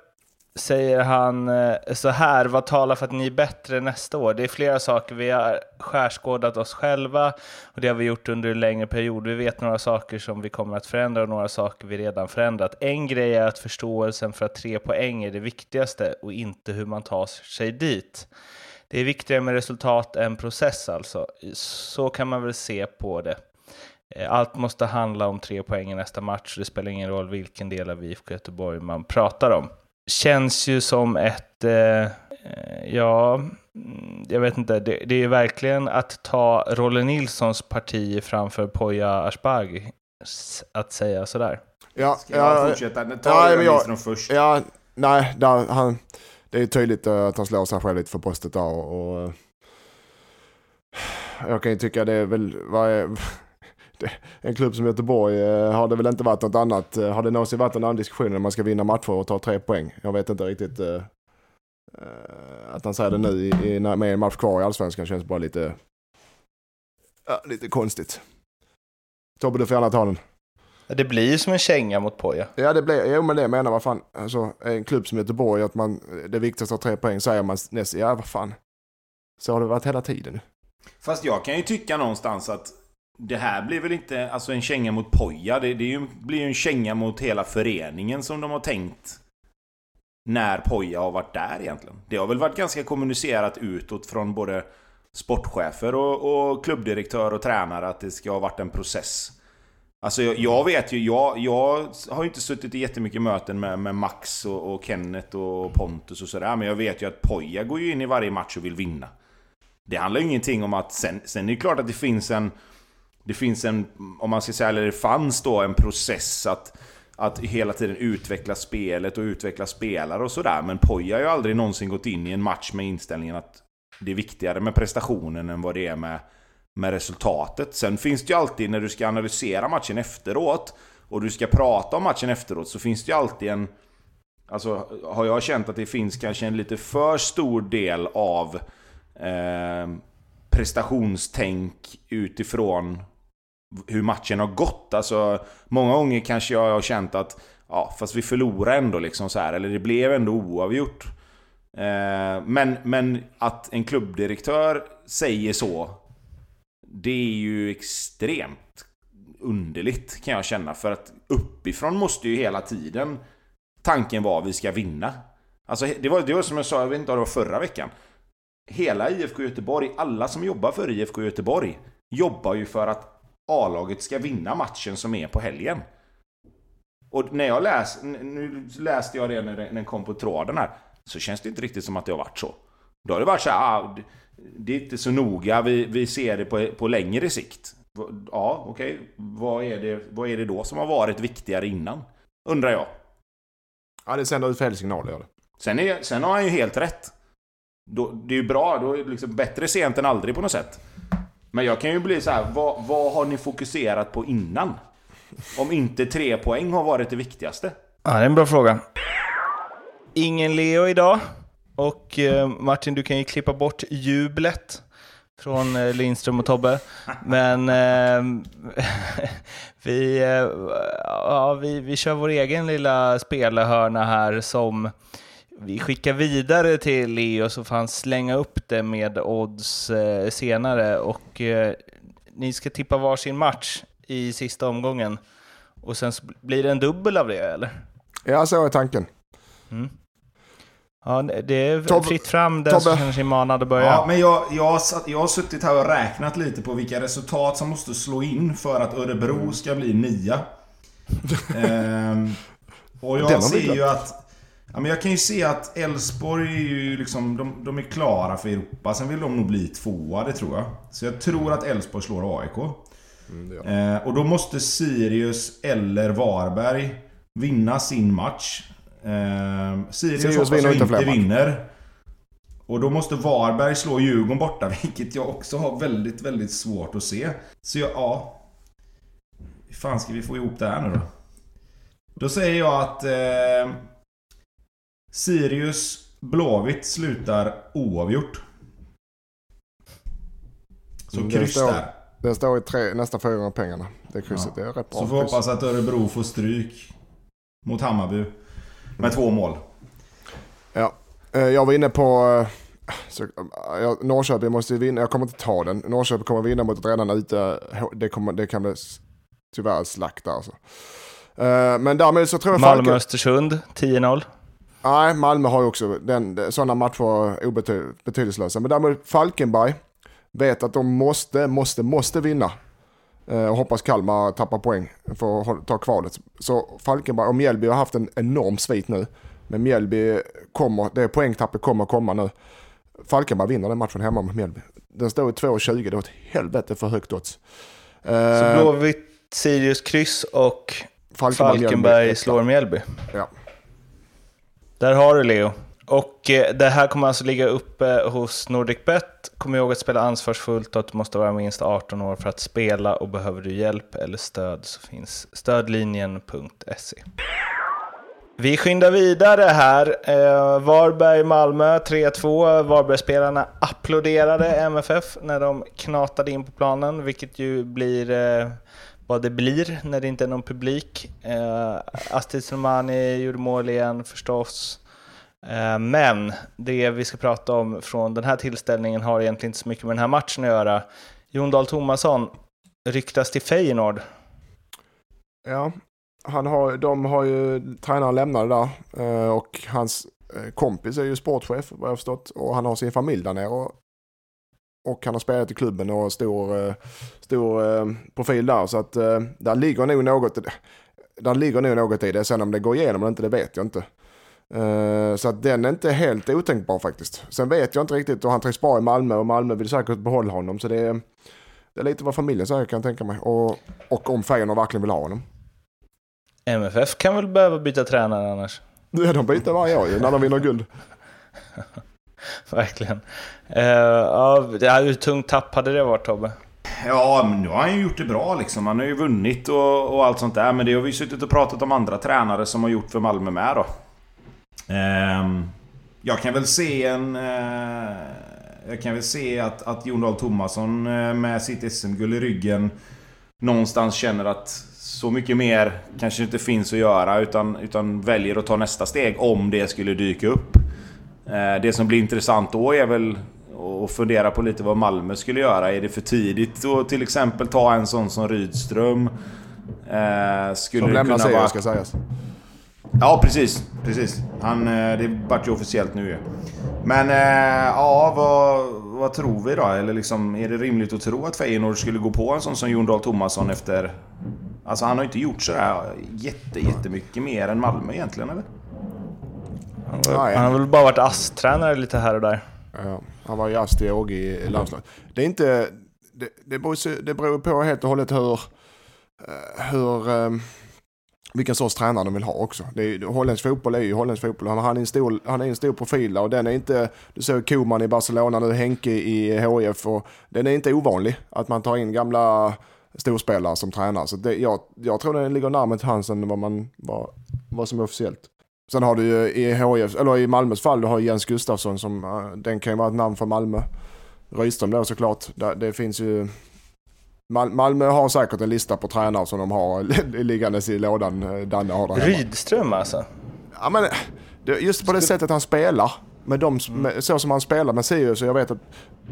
Säger han eh, så här, vad talar för att ni är bättre nästa år? Det är flera saker. Vi har skärskådat oss själva och det har vi gjort under en längre period. Vi vet några saker som vi kommer att förändra och några saker vi redan förändrat. En grej är att förståelsen för att tre poäng är det viktigaste och inte hur man tar sig dit. Det är viktigare med resultat än process alltså. Så kan man väl se på det. Eh, Allt måste handla om tre poäng i nästa match. Det spelar ingen roll vilken del av IFK Göteborg man pratar om. Känns ju som ett, eh, ja, mm, jag vet inte, det, det är verkligen att ta Rolle Nilssons parti framför Poya Asbaghi, att säga sådär. Ja, Ska jag ja, fortsätta? Ta ja, jag- Nilsson först. ja, nej, där, han, det är tydligt eh, att han slår sig själv lite för bröstet där. Och, och, eh, jag kan ju tycka det är väl, vad är, det, en klubb som Göteborg eh, har det väl inte varit något annat. Har det någonsin varit en annan diskussion när man ska vinna matcher och ta tre poäng? Jag vet inte riktigt. att han säger det nu i, i, med en match kvar i Allsvenskan känns bara lite, lite konstigt. Tobbe, du får gärna ta den. Det blir ju som en känga mot Poya. Ja, det blir, jo men det menar vad fan. Alltså, en klubb som Göteborg, att man, det viktigaste att ha tre poäng säger man näst, ja vad fan. Så har det varit hela tiden. Fast jag kan ju tycka någonstans att det här blir väl inte alltså en känga mot Poja. Det, det är ju, blir ju en känga mot hela föreningen som de har tänkt när Poja har varit där egentligen. Det har väl varit ganska kommunicerat utåt från både sportchefer och, och klubbdirektör och tränare att det ska ha varit en process. Alltså jag, jag vet ju, jag, jag har ju inte suttit i jättemycket möten med, med Max och, och Kenneth och Pontus och sådär. Men jag vet ju att Poja går ju in i varje match och vill vinna. Det handlar ju ingenting om att sen, sen är det klart att det finns en Det finns en, om man ska säga, eller det fanns då en process att Att hela tiden utveckla spelet och utveckla spelare och sådär Men Poja har ju aldrig någonsin gått in i en match med inställningen att Det är viktigare med prestationen än vad det är med med resultatet Sen finns det ju alltid när du ska analysera matchen efteråt Och du ska prata om matchen efteråt så finns det ju alltid en Alltså har jag känt att det finns kanske en lite för stor del av eh, prestationstänk utifrån hur matchen har gått. Alltså, många gånger kanske jag har känt att ja, fast vi förlorar ändå liksom så här, eller det blev ändå oavgjort. Eh, men, men att en klubbdirektör säger så, det är ju extremt underligt kan jag känna. För att uppifrån måste ju hela tiden tanken vara att vi ska vinna. Alltså det var, det var som jag sa, jag vet inte om det var förra veckan. Hela IFK Göteborg, alla som jobbar för IFK Göteborg jobbar ju för att A-laget ska vinna matchen som är på helgen. Och när jag läste, nu läste jag det när den kom på tråden här, så känns det inte riktigt som att det har varit så. Då har det varit så här, ah, det- är inte så noga, vi, vi ser det på, på längre sikt. Ja, okej, vad, är det, vad är det då som har varit viktigare innan? Undrar jag. Ja, det sänder ut fel signaler gör det. Sen, är, sen har han ju helt rätt. Då, det är ju bra, då är det liksom bättre sent än aldrig på något sätt. Men jag kan ju bli så här, vad, vad har ni fokuserat på innan? Om inte tre poäng har varit det viktigaste. Ja, det är en bra fråga. Ingen Leo idag. Och eh, Martin, du kan ju klippa bort jublet från eh, Lindström och Tobbe. Men eh, vi, eh, ja, vi, vi kör vår egen lilla spelhörna här som vi skickar vidare till Leo så får han slänga upp det med odds eh, senare. Och eh, ni ska tippa varsin match i sista omgången. Och sen blir det en dubbel av det, eller? Ja, så är tanken. Mm. Ja, det är Tobbe, fritt fram den som känner sig manad att börja. Ja, men jag, jag, jag har suttit här och räknat lite på vilka resultat som måste slå in för att Örebro ska bli nia. ehm, och jag ser ju att... Ja, men jag kan ju se att Elfsborg är ju liksom... De, de, är klara för Europa. Sen vill de nog bli tvåa, det tror jag. Så jag tror att Elfsborg slår AIK. Mm, ehm, och då måste Sirius eller Varberg vinna sin match. Eh, Sirius, Sirius hoppas vinner inte, inte vinner. Och då måste Varberg slå Djurgården borta, vilket jag också har väldigt, väldigt svårt att se. Så jag, ja... Hur fan ska vi få ihop det här nu då? Då säger jag att... Eh, Sirius Blåvitt slutar oavgjort. Så mm, kryss där. Den står i tre, nästan fyra gånger pengarna. Det krysset ja. är rätt bra. Så får vi hoppas att Örebro får stryk mot Hammarby. Med två mål. Ja, eh, jag var inne på... Eh, så, ja, Norrköping måste vinna, jag kommer inte ta den. Norrköping kommer vinna mot ett redan ute. Det, kommer, det kan bli tyvärr slakt alltså. Eh, men därmed så tror jag... Malmö-Östersund, 10-0. Nej, Malmö har ju också den, sådana matcher obetydelselösa. Men däremot Falkenberg vet att de måste, måste, måste vinna. Och hoppas Kalmar tappar poäng för att ta kvalet. Så Falkenberg och Mjällby har haft en enorm svit nu. Men Mjällby kommer, det poängtappet kommer komma nu. Falkenberg vinner den matchen hemma mot Mjällby. Den står i 2,20, det var ett helvete för högt odds. Så Blåvitt, Sirius kryss och Falkenberg, Falkenberg slår Mjällby. Ja. Där har du Leo. Och eh, det här kommer alltså ligga uppe hos NordicBet. Kom ihåg att spela ansvarsfullt och att du måste vara minst 18 år för att spela och behöver du hjälp eller stöd så finns stödlinjen.se. Vi skyndar vidare här. Eh, Varberg-Malmö 3-2. Varbergsspelarna applåderade MFF när de knatade in på planen, vilket ju blir eh, vad det blir när det inte är någon publik. Eh, Astrid Selmani gjorde mål igen förstås. Eh, men det vi ska prata om från den här tillställningen har egentligen inte så mycket med den här matchen att göra. Jon Dahl Tomasson ryktas till Feyenoord. Ja, han har, de har ju, tränaren lämnade där eh, och hans eh, kompis är ju sportchef vad jag förstått och han har sin familj där nere och, och han har spelat i klubben och stor, stor profil där så att där ligger nog något, där ligger nog något i det. Sen om det går igenom eller inte det vet jag inte. Uh, så att den är inte helt otänkbar faktiskt. Sen vet jag inte riktigt och han trivs bra i Malmö och Malmö vill säkert behålla honom. Så det är, det är lite vad familjen säger kan jag tänka mig. Och, och om Feyenoord verkligen vill ha honom. MFF kan väl behöva byta tränare annars? Ja, de byter varje år ju när de vinner guld. verkligen. Uh, ja, hur tungt tapp hade det varit Tobbe? Ja, men nu har han ju gjort det bra liksom. Han har ju vunnit och, och allt sånt där. Men det har vi suttit och pratat om andra tränare som har gjort för Malmö med då. Ehm, jag kan väl se en... Eh, jag kan väl se att, att Jon Dahl Tomasson eh, med sitt SM-guld i ryggen någonstans känner att så mycket mer kanske inte finns att göra utan, utan väljer att ta nästa steg om det skulle dyka upp. Eh, det som blir intressant då är väl att fundera på lite vad Malmö skulle göra. Är det för tidigt att till exempel ta en sån som Rydström? Skulle som lämnar serien ska sägas. Ja, precis. precis. Han, eh, det vart ju officiellt nu ju. Men eh, ja, vad, vad tror vi då? Eller liksom, är det rimligt att tro att Feyenoord skulle gå på en sån som Jon Dahl Tomasson efter... Alltså han har inte gjort sådär jätte, jättemycket mer än Malmö egentligen, eller? Han, var, han har väl bara varit ASS-tränare lite här och där. Ja, han var ju ASS Åge i landslaget. Det är inte... Det, det, beror, det beror på helt och hållet hur... Eh, hur vilken sorts tränare de vill ha också. Det är, holländsk fotboll är ju holländsk fotboll. Han, han, är en stor, han är en stor profil och den är inte, du såg Koman i Barcelona nu, Henke i HIF och den är inte ovanlig att man tar in gamla storspelare som tränare. Så det, jag, jag tror den ligger närmare till hands än vad, man, vad, vad som är officiellt. Sen har du ju i HIF, eller i Malmös fall, du har Jens Gustafsson som, eh, den kan ju vara ett namn för Malmö. Rydström då såklart. Det, det finns ju... Mal Malmö har säkert en lista på tränare som de har liggandes i lådan. eh, Danne har. Rydström alltså? Ja, men, just på det sättet han spelar. Med de, Mm. med, så som han spelar med Sirius. Jag vet att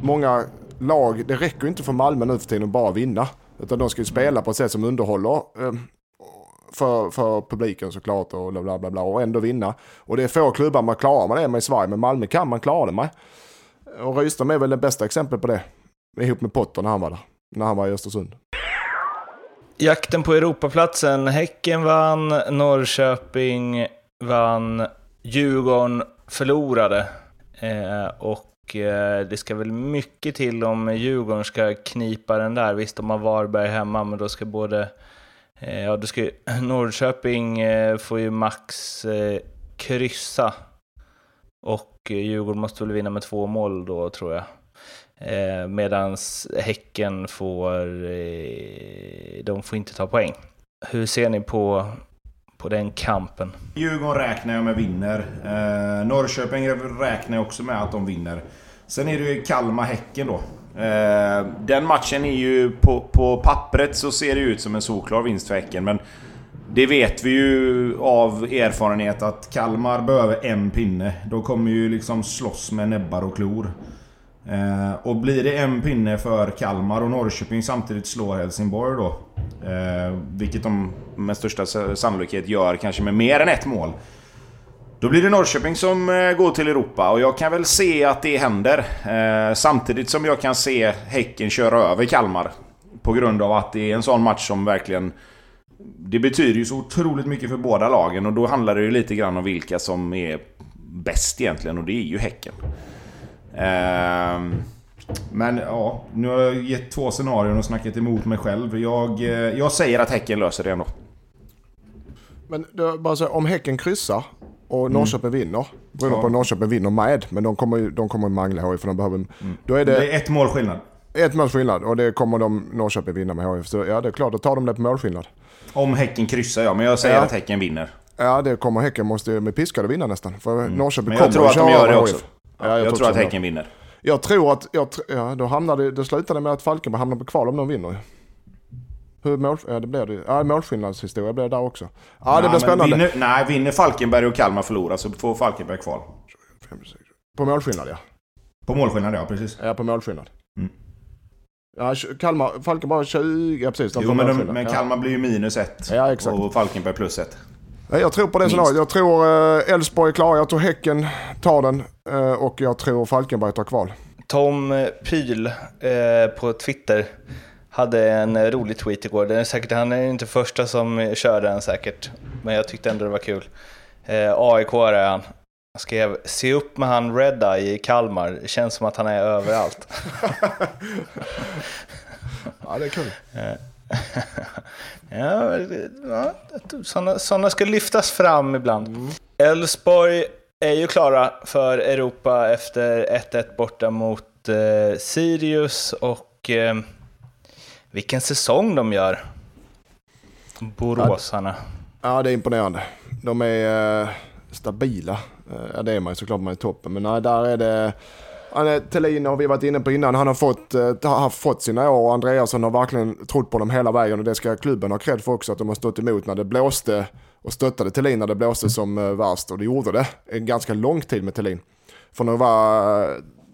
många lag, det räcker inte för Malmö nu för tiden att bara vinna. Utan de ska ju spela på ett sätt som underhåller eh, för, för publiken såklart och bla bla bla och ändå vinna. Och det är få klubbar man klarar man det med i Sverige, men Malmö kan man klara det med. Och Rydström är väl det bästa exemplet på det. Ihop med Potter när han var där. När han var i Östersund. Jakten på Europaplatsen. Häcken vann, Norrköping vann, Djurgården förlorade. Eh, och eh, det ska väl mycket till om Djurgården ska knipa den där. Visst, de har Varberg hemma, men då ska både... Eh, ja, då ska ju, Norrköping eh, får ju max eh, kryssa. Och eh, Djurgården måste väl vinna med två mål då, tror jag. Eh, Medan Häcken får, eh, de får inte ta poäng. Hur ser ni på, på den kampen? Djurgården räknar jag med vinner. Eh, Norrköping räknar jag också med att de vinner. Sen är det ju Kalmar-Häcken då. Eh, den matchen är ju... På, på pappret så ser det ut som en solklar vinst för Häcken, men... Det vet vi ju av erfarenhet att Kalmar behöver en pinne. De kommer ju liksom slåss med näbbar och klor. Eh, och blir det en pinne för Kalmar och Norrköping samtidigt slår Helsingborg då. Eh, vilket de med största sannolikhet gör kanske med mer än ett mål. Då blir det Norrköping som eh, går till Europa och jag kan väl se att det händer. Eh, samtidigt som jag kan se Häcken köra över Kalmar. På grund av att det är en sån match som verkligen... Det betyder ju så otroligt mycket för båda lagen och då handlar det ju lite grann om vilka som är bäst egentligen och det är ju Häcken. Ehm, men ja, nu har jag gett två scenarion och snackat emot mig själv. Jag, eh, jag säger att Häcken löser det ändå. Men det bara så, om Häcken kryssar och Norrköping vinner, beroende Ja. på om Norrköping vinner med, men de kommer ju de kommer mangla HIF för de behöver... Då är Det det är ett mål skillnad. ett måls skillnad och det kommer de Norrköping vinna med HIF. Så ja, det är klart, då tar de det på målskillnad. Om Häcken kryssar ja, men jag säger Ja. att Häcken vinner. Ja, det kommer Häcken måste med piskade vinna nästan. För Norrköping Men kommer att köra över också. HIF. Ja, jag, tror att det. Häcken vinner. Jag tror att, jag, ja, då, hamnar det, det med att Falkenberg hamnar på kval om de vinner. Hur mål, ja, det blir det. Ja, målskillnadshistoria blir det där också. Ja, det Nej, blir men spännande. Vinner, nej, vinner Falkenberg och Kalmar förlorar så får Falkenberg kval. På målskillnad ja. På målskillnad ja, precis. Ja, på målskillnad. Mm. Ja, Kalmar, Falkenberg har 20, ja precis. Jo, men, de, men ja. Kalmar blir ju minus ett. Ja, exakt. Och Falkenberg plus ett. Ja, Jag tror på det scenariot. Jag tror eh, Elfsborg är klara, jag tror Häcken tar den eh, och jag tror Falkenberg tar kval. Tom Pyl eh, på Twitter hade en rolig tweet igår. Den är säkert, han är inte första som kör den säkert, men jag tyckte ändå det var kul. Eh, AIK är han. Han skrev “Se upp med han Redda i Kalmar, det känns som att han är överallt”. Ja, det är kul. ja, ja, sådana, sådana ska lyftas fram ibland. Elfsborg är ju klara för Europa efter 1-1 borta mot eh, Sirius och eh, vilken säsong de gör. Boråsarna. Ja, det är imponerande. De är eh, stabila. Eh, ja, det är man ju såklart, man är i toppen. Men nej, där är det... Thelin har vi varit inne på innan. Han har fått, eh, har fått sina år och Andreasson har verkligen trott på dem hela vägen. Och det ska klubben ha cred för också, att de har stått emot när det blåste och stöttade Thelin när det blåste som eh, värst. Och det gjorde det en ganska lång tid med Thelin. Från att vara eh,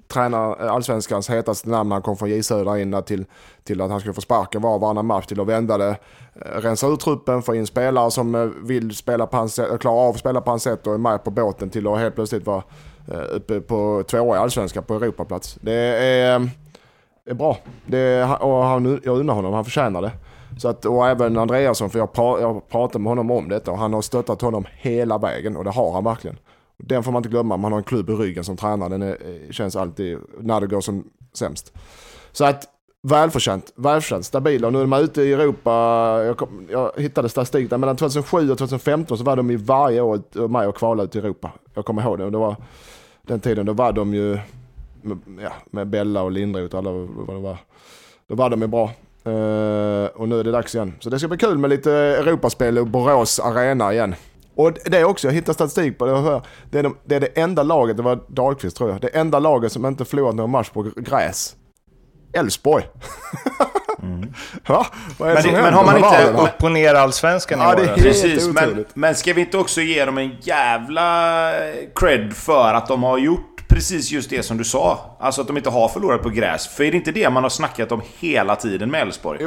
tränare, allsvenskans hetaste namn han kom från J Södra in till, till att han skulle få sparken var och varannan match till att vända det. Rensa ut truppen, få in spelare som vill spela på hans klara av att spela på hans sätt och är med på båten till att helt plötsligt vara Eh, uppe på tvåa i allsvenskan på Europaplats. Det är, eh, är bra. Det är, och han, jag undrar honom, han förtjänar det. Så att, och även Andreasson, för jag, pra, jag pratade med honom om detta och han har stöttat honom hela vägen och det har han verkligen. Den får man inte glömma, man har en klubb i ryggen som tränar, den är, eh, känns alltid när det går som sämst. Så att välförtjänt, välförtjänt, stabila och nu är man ute i Europa, jag, kom, jag hittade statistik där, mellan 2007 och 2015 så var de i varje år med och kvalade ut i Europa. Jag kommer ihåg det, och det var den tiden, då var de ju med, ja, med Bella och Lindroth och alla vad det var. Då var de ju bra. Uh, och nu är det dags igen. Så det ska bli kul med lite Europaspel och Borås Arena igen. Och det är också, jag hittade statistik på det. Det är, de, det är det enda laget, det var Dahlqvist tror jag, det enda laget som inte förlorat någon match på gräs. Elfsborg. Mm. ja, vad är det men, som men har man inte upp och ner allsvenskan ja, i år? Det är Precis, men, men ska vi inte också ge dem en jävla cred för att de har gjort precis just det som du sa. Alltså att de inte har förlorat på gräs. För är det inte det man har snackat om hela tiden med Elfsborg?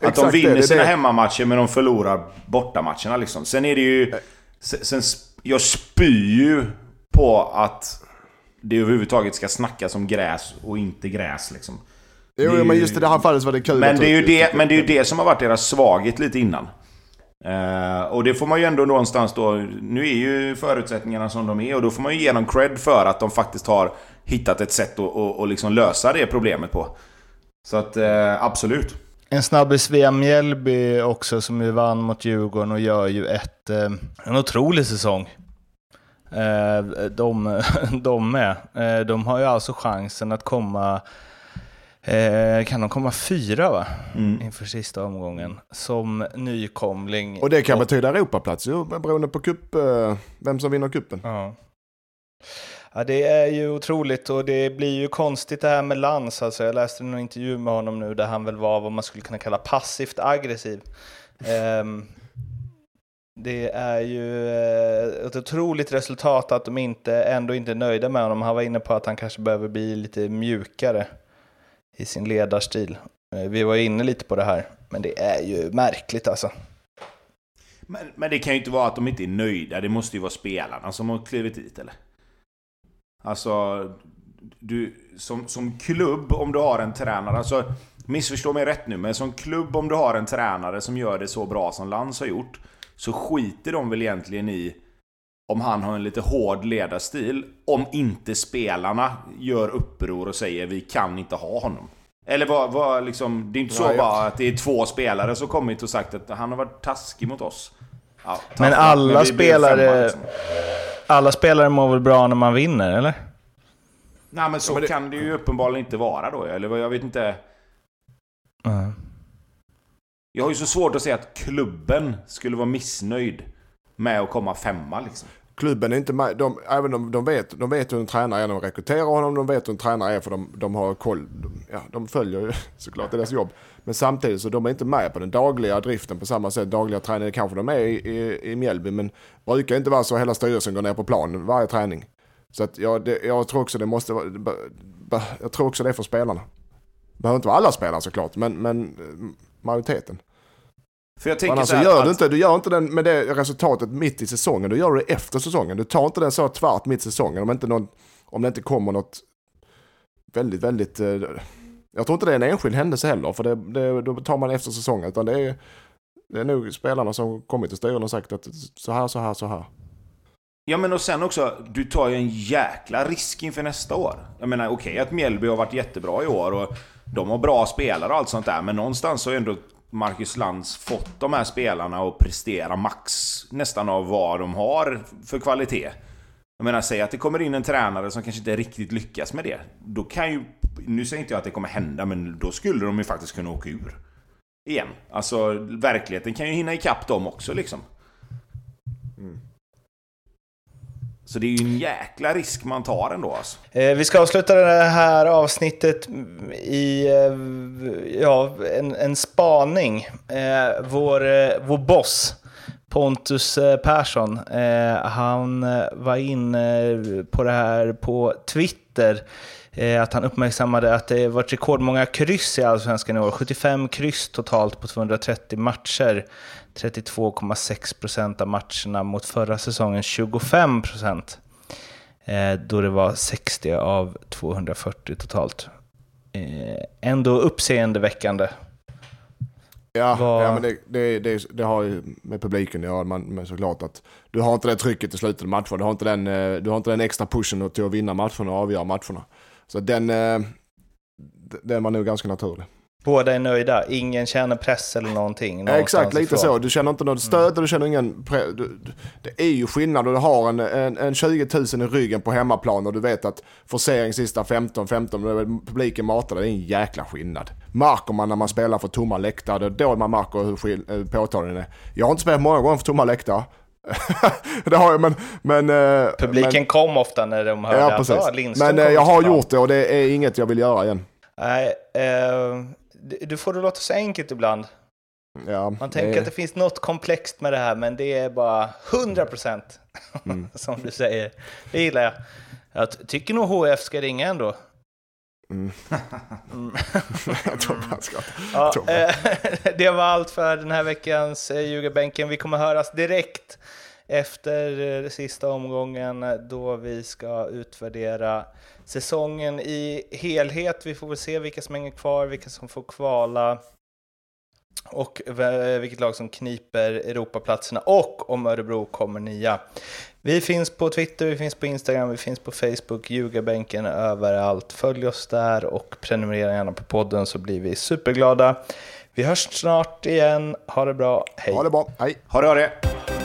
Att de vinner det, sina det. hemmamatcher men de förlorar bortamatcherna liksom. Sen är det ju... Sen, jag spyr ju på att det överhuvudtaget ska snackas om gräs och inte gräs liksom. Jo, ju, men just i det här fallet var det kul. Men det, är ju det, men det är ju det som har varit deras svaghet lite innan. Uh, och det får man ju ändå någonstans då... Nu är ju förutsättningarna som de är och då får man ju ge dem cred för att de faktiskt har hittat ett sätt att, att, att liksom lösa det problemet på. Så att uh, absolut. En snabbis via Mjällby också som ju vann mot Djurgården och gör ju ett, uh, en otrolig säsong. De, de med. De har ju alltså chansen att komma Eh, kan de komma fyra va? Mm. Inför sista omgången. Som nykomling. Och det kan och... betyda Europaplats ju, beroende på kupp, eh, vem som vinner kuppen. Ja. ja, det är ju otroligt och det blir ju konstigt det här med Lans. Alltså, jag läste en intervju med honom nu där han väl var vad man skulle kunna kalla passivt aggressiv. Um, det är ju eh, ett otroligt resultat att de inte, ändå inte är nöjda med honom. Han var inne på att han kanske behöver bli lite mjukare i sin ledarstil. Eh, vi var inne lite på det här, men det är ju märkligt alltså. Men, men det kan ju inte vara att de inte är nöjda. Det måste ju vara spelarna som har klivit dit, eller? Alltså, du, som, som klubb, om du har en tränare, alltså missförstå mig rätt nu, men som klubb om du har en tränare som gör det så bra som Lans har gjort, så skiter de väl egentligen i om han har en lite hård ledarstil, om inte spelarna gör uppror och säger vi kan inte ha honom. Eller vad, vad liksom, det är inte så ja, bara att det är två spelare som kommit och sagt att han har varit taskig mot oss. Ja, men alla men spelare... Liksom. Alla spelare mår väl bra när man vinner, eller? Nej men så men det... kan det ju uppenbarligen inte vara då, eller jag vet inte... Mm. Jag har ju så svårt att säga att klubben skulle vara missnöjd med att komma femma liksom klubben är inte med. De, även om de vet, de vet hur en tränare är när de rekryterar honom. De vet hur en tränare är för de, de har koll. De, ja, de följer ju såklart deras jobb. Men samtidigt så de är inte med på den dagliga driften på samma sätt. Dagliga träningen kanske de är i, i, i Mjällby. Men brukar inte vara så hela styrelsen går ner på plan varje träning. Så att ja, det, jag tror också det måste vara. Jag tror också det är för spelarna. Det behöver inte vara alla spelare såklart. Men, men eh, majoriteten. För jag tänker Annars så gör att... du inte, du gör inte den med det resultatet mitt i säsongen. Du gör det efter säsongen. Du tar inte den så tvärt mitt i säsongen om, inte någon, om det inte kommer något väldigt, väldigt... Eh, jag tror inte det är en enskild händelse heller, för det, det, då tar man efter säsongen. Utan det är, det är nog spelarna som kommit till styrelsen och sagt att så här, så här, så här. Ja men och sen också, du tar ju en jäkla risk inför nästa år. Jag menar okej okay, att Mjällby har varit jättebra i år och de har bra spelare och allt sånt där. Men någonstans så är ändå Marcus Lantz fått de här spelarna att prestera max nästan av vad de har för kvalitet. Jag menar, säg att det kommer in en tränare som kanske inte riktigt lyckas med det. Då kan ju... Nu säger inte jag att det kommer hända, men då skulle de ju faktiskt kunna åka ur. Igen. Alltså, verkligheten kan ju hinna ikapp dem också liksom. Så det är ju en jäkla risk man tar ändå alltså. Eh, vi ska avsluta det här avsnittet i eh, ja, en, en spaning. Eh, vår, vår boss Pontus Persson, han var inne på det här på Twitter att han uppmärksammade att det varit rekordmånga kryss i Allsvenskan i år. 75 kryss totalt på 230 matcher. 32,6 procent av matcherna mot förra säsongen 25 procent. Eh, då det var 60 av 240 totalt. Eh, ändå uppseendeväckande. Ja, var... ja men det, det, det, det, har ju med publiken att göra, men såklart att du har inte det trycket i slutet av matchen. Du har inte den, eh, du har inte den extra pushen till att vinna matcherna och avgöra matcherna. Så den, eh, den var nog ganska naturlig. Båda är nöjda, ingen känner press eller någonting. Exakt, lite ifrån. så. Du känner inte något stöd och du känner ingen press. Det är ju skillnad och du har en, en, en 20 000 i ryggen på hemmaplan och du vet att forcering sista 15-15, publiken matar det är en jäkla skillnad. Märker man när man spelar för tomma läktare, det är då man märker hur eh, påtaglig den är. Jag har inte spelat många gånger för tomma läktare. Det har jag, men... men eh, Publiken men, kom ofta när de hörde Ja, att precis. ah, Lindström Men eh, jag har gjort det och det är inget jag vill göra igen. Nej, eh, du- får det låta så enkelt ibland. Ja, Man tänker att det finns något komplext med det här, men det är bara 100% Mm. som du säger. Det gillar jag. Jag ty- tycker nog HF ska ringa ändå. Mm. Mm. jag tror bara jag ska. Ja, eh, det var allt för den här veckans eh, Ljugarbänken. Vi kommer höras direkt efter eh, sista omgången då vi ska utvärdera säsongen i helhet. Vi får väl se vilka som hänger kvar, vilka som får kvala och vilket lag som kniper Europaplatserna och om Örebro kommer nia. Vi finns på Twitter, vi finns på Instagram, vi finns på Facebook, Ljugarbänken överallt. Följ oss där och prenumerera gärna på podden så blir vi superglada. Vi hörs snart igen. Ha det bra. Hej! Ha det bra. Hej. Ha det, ha det!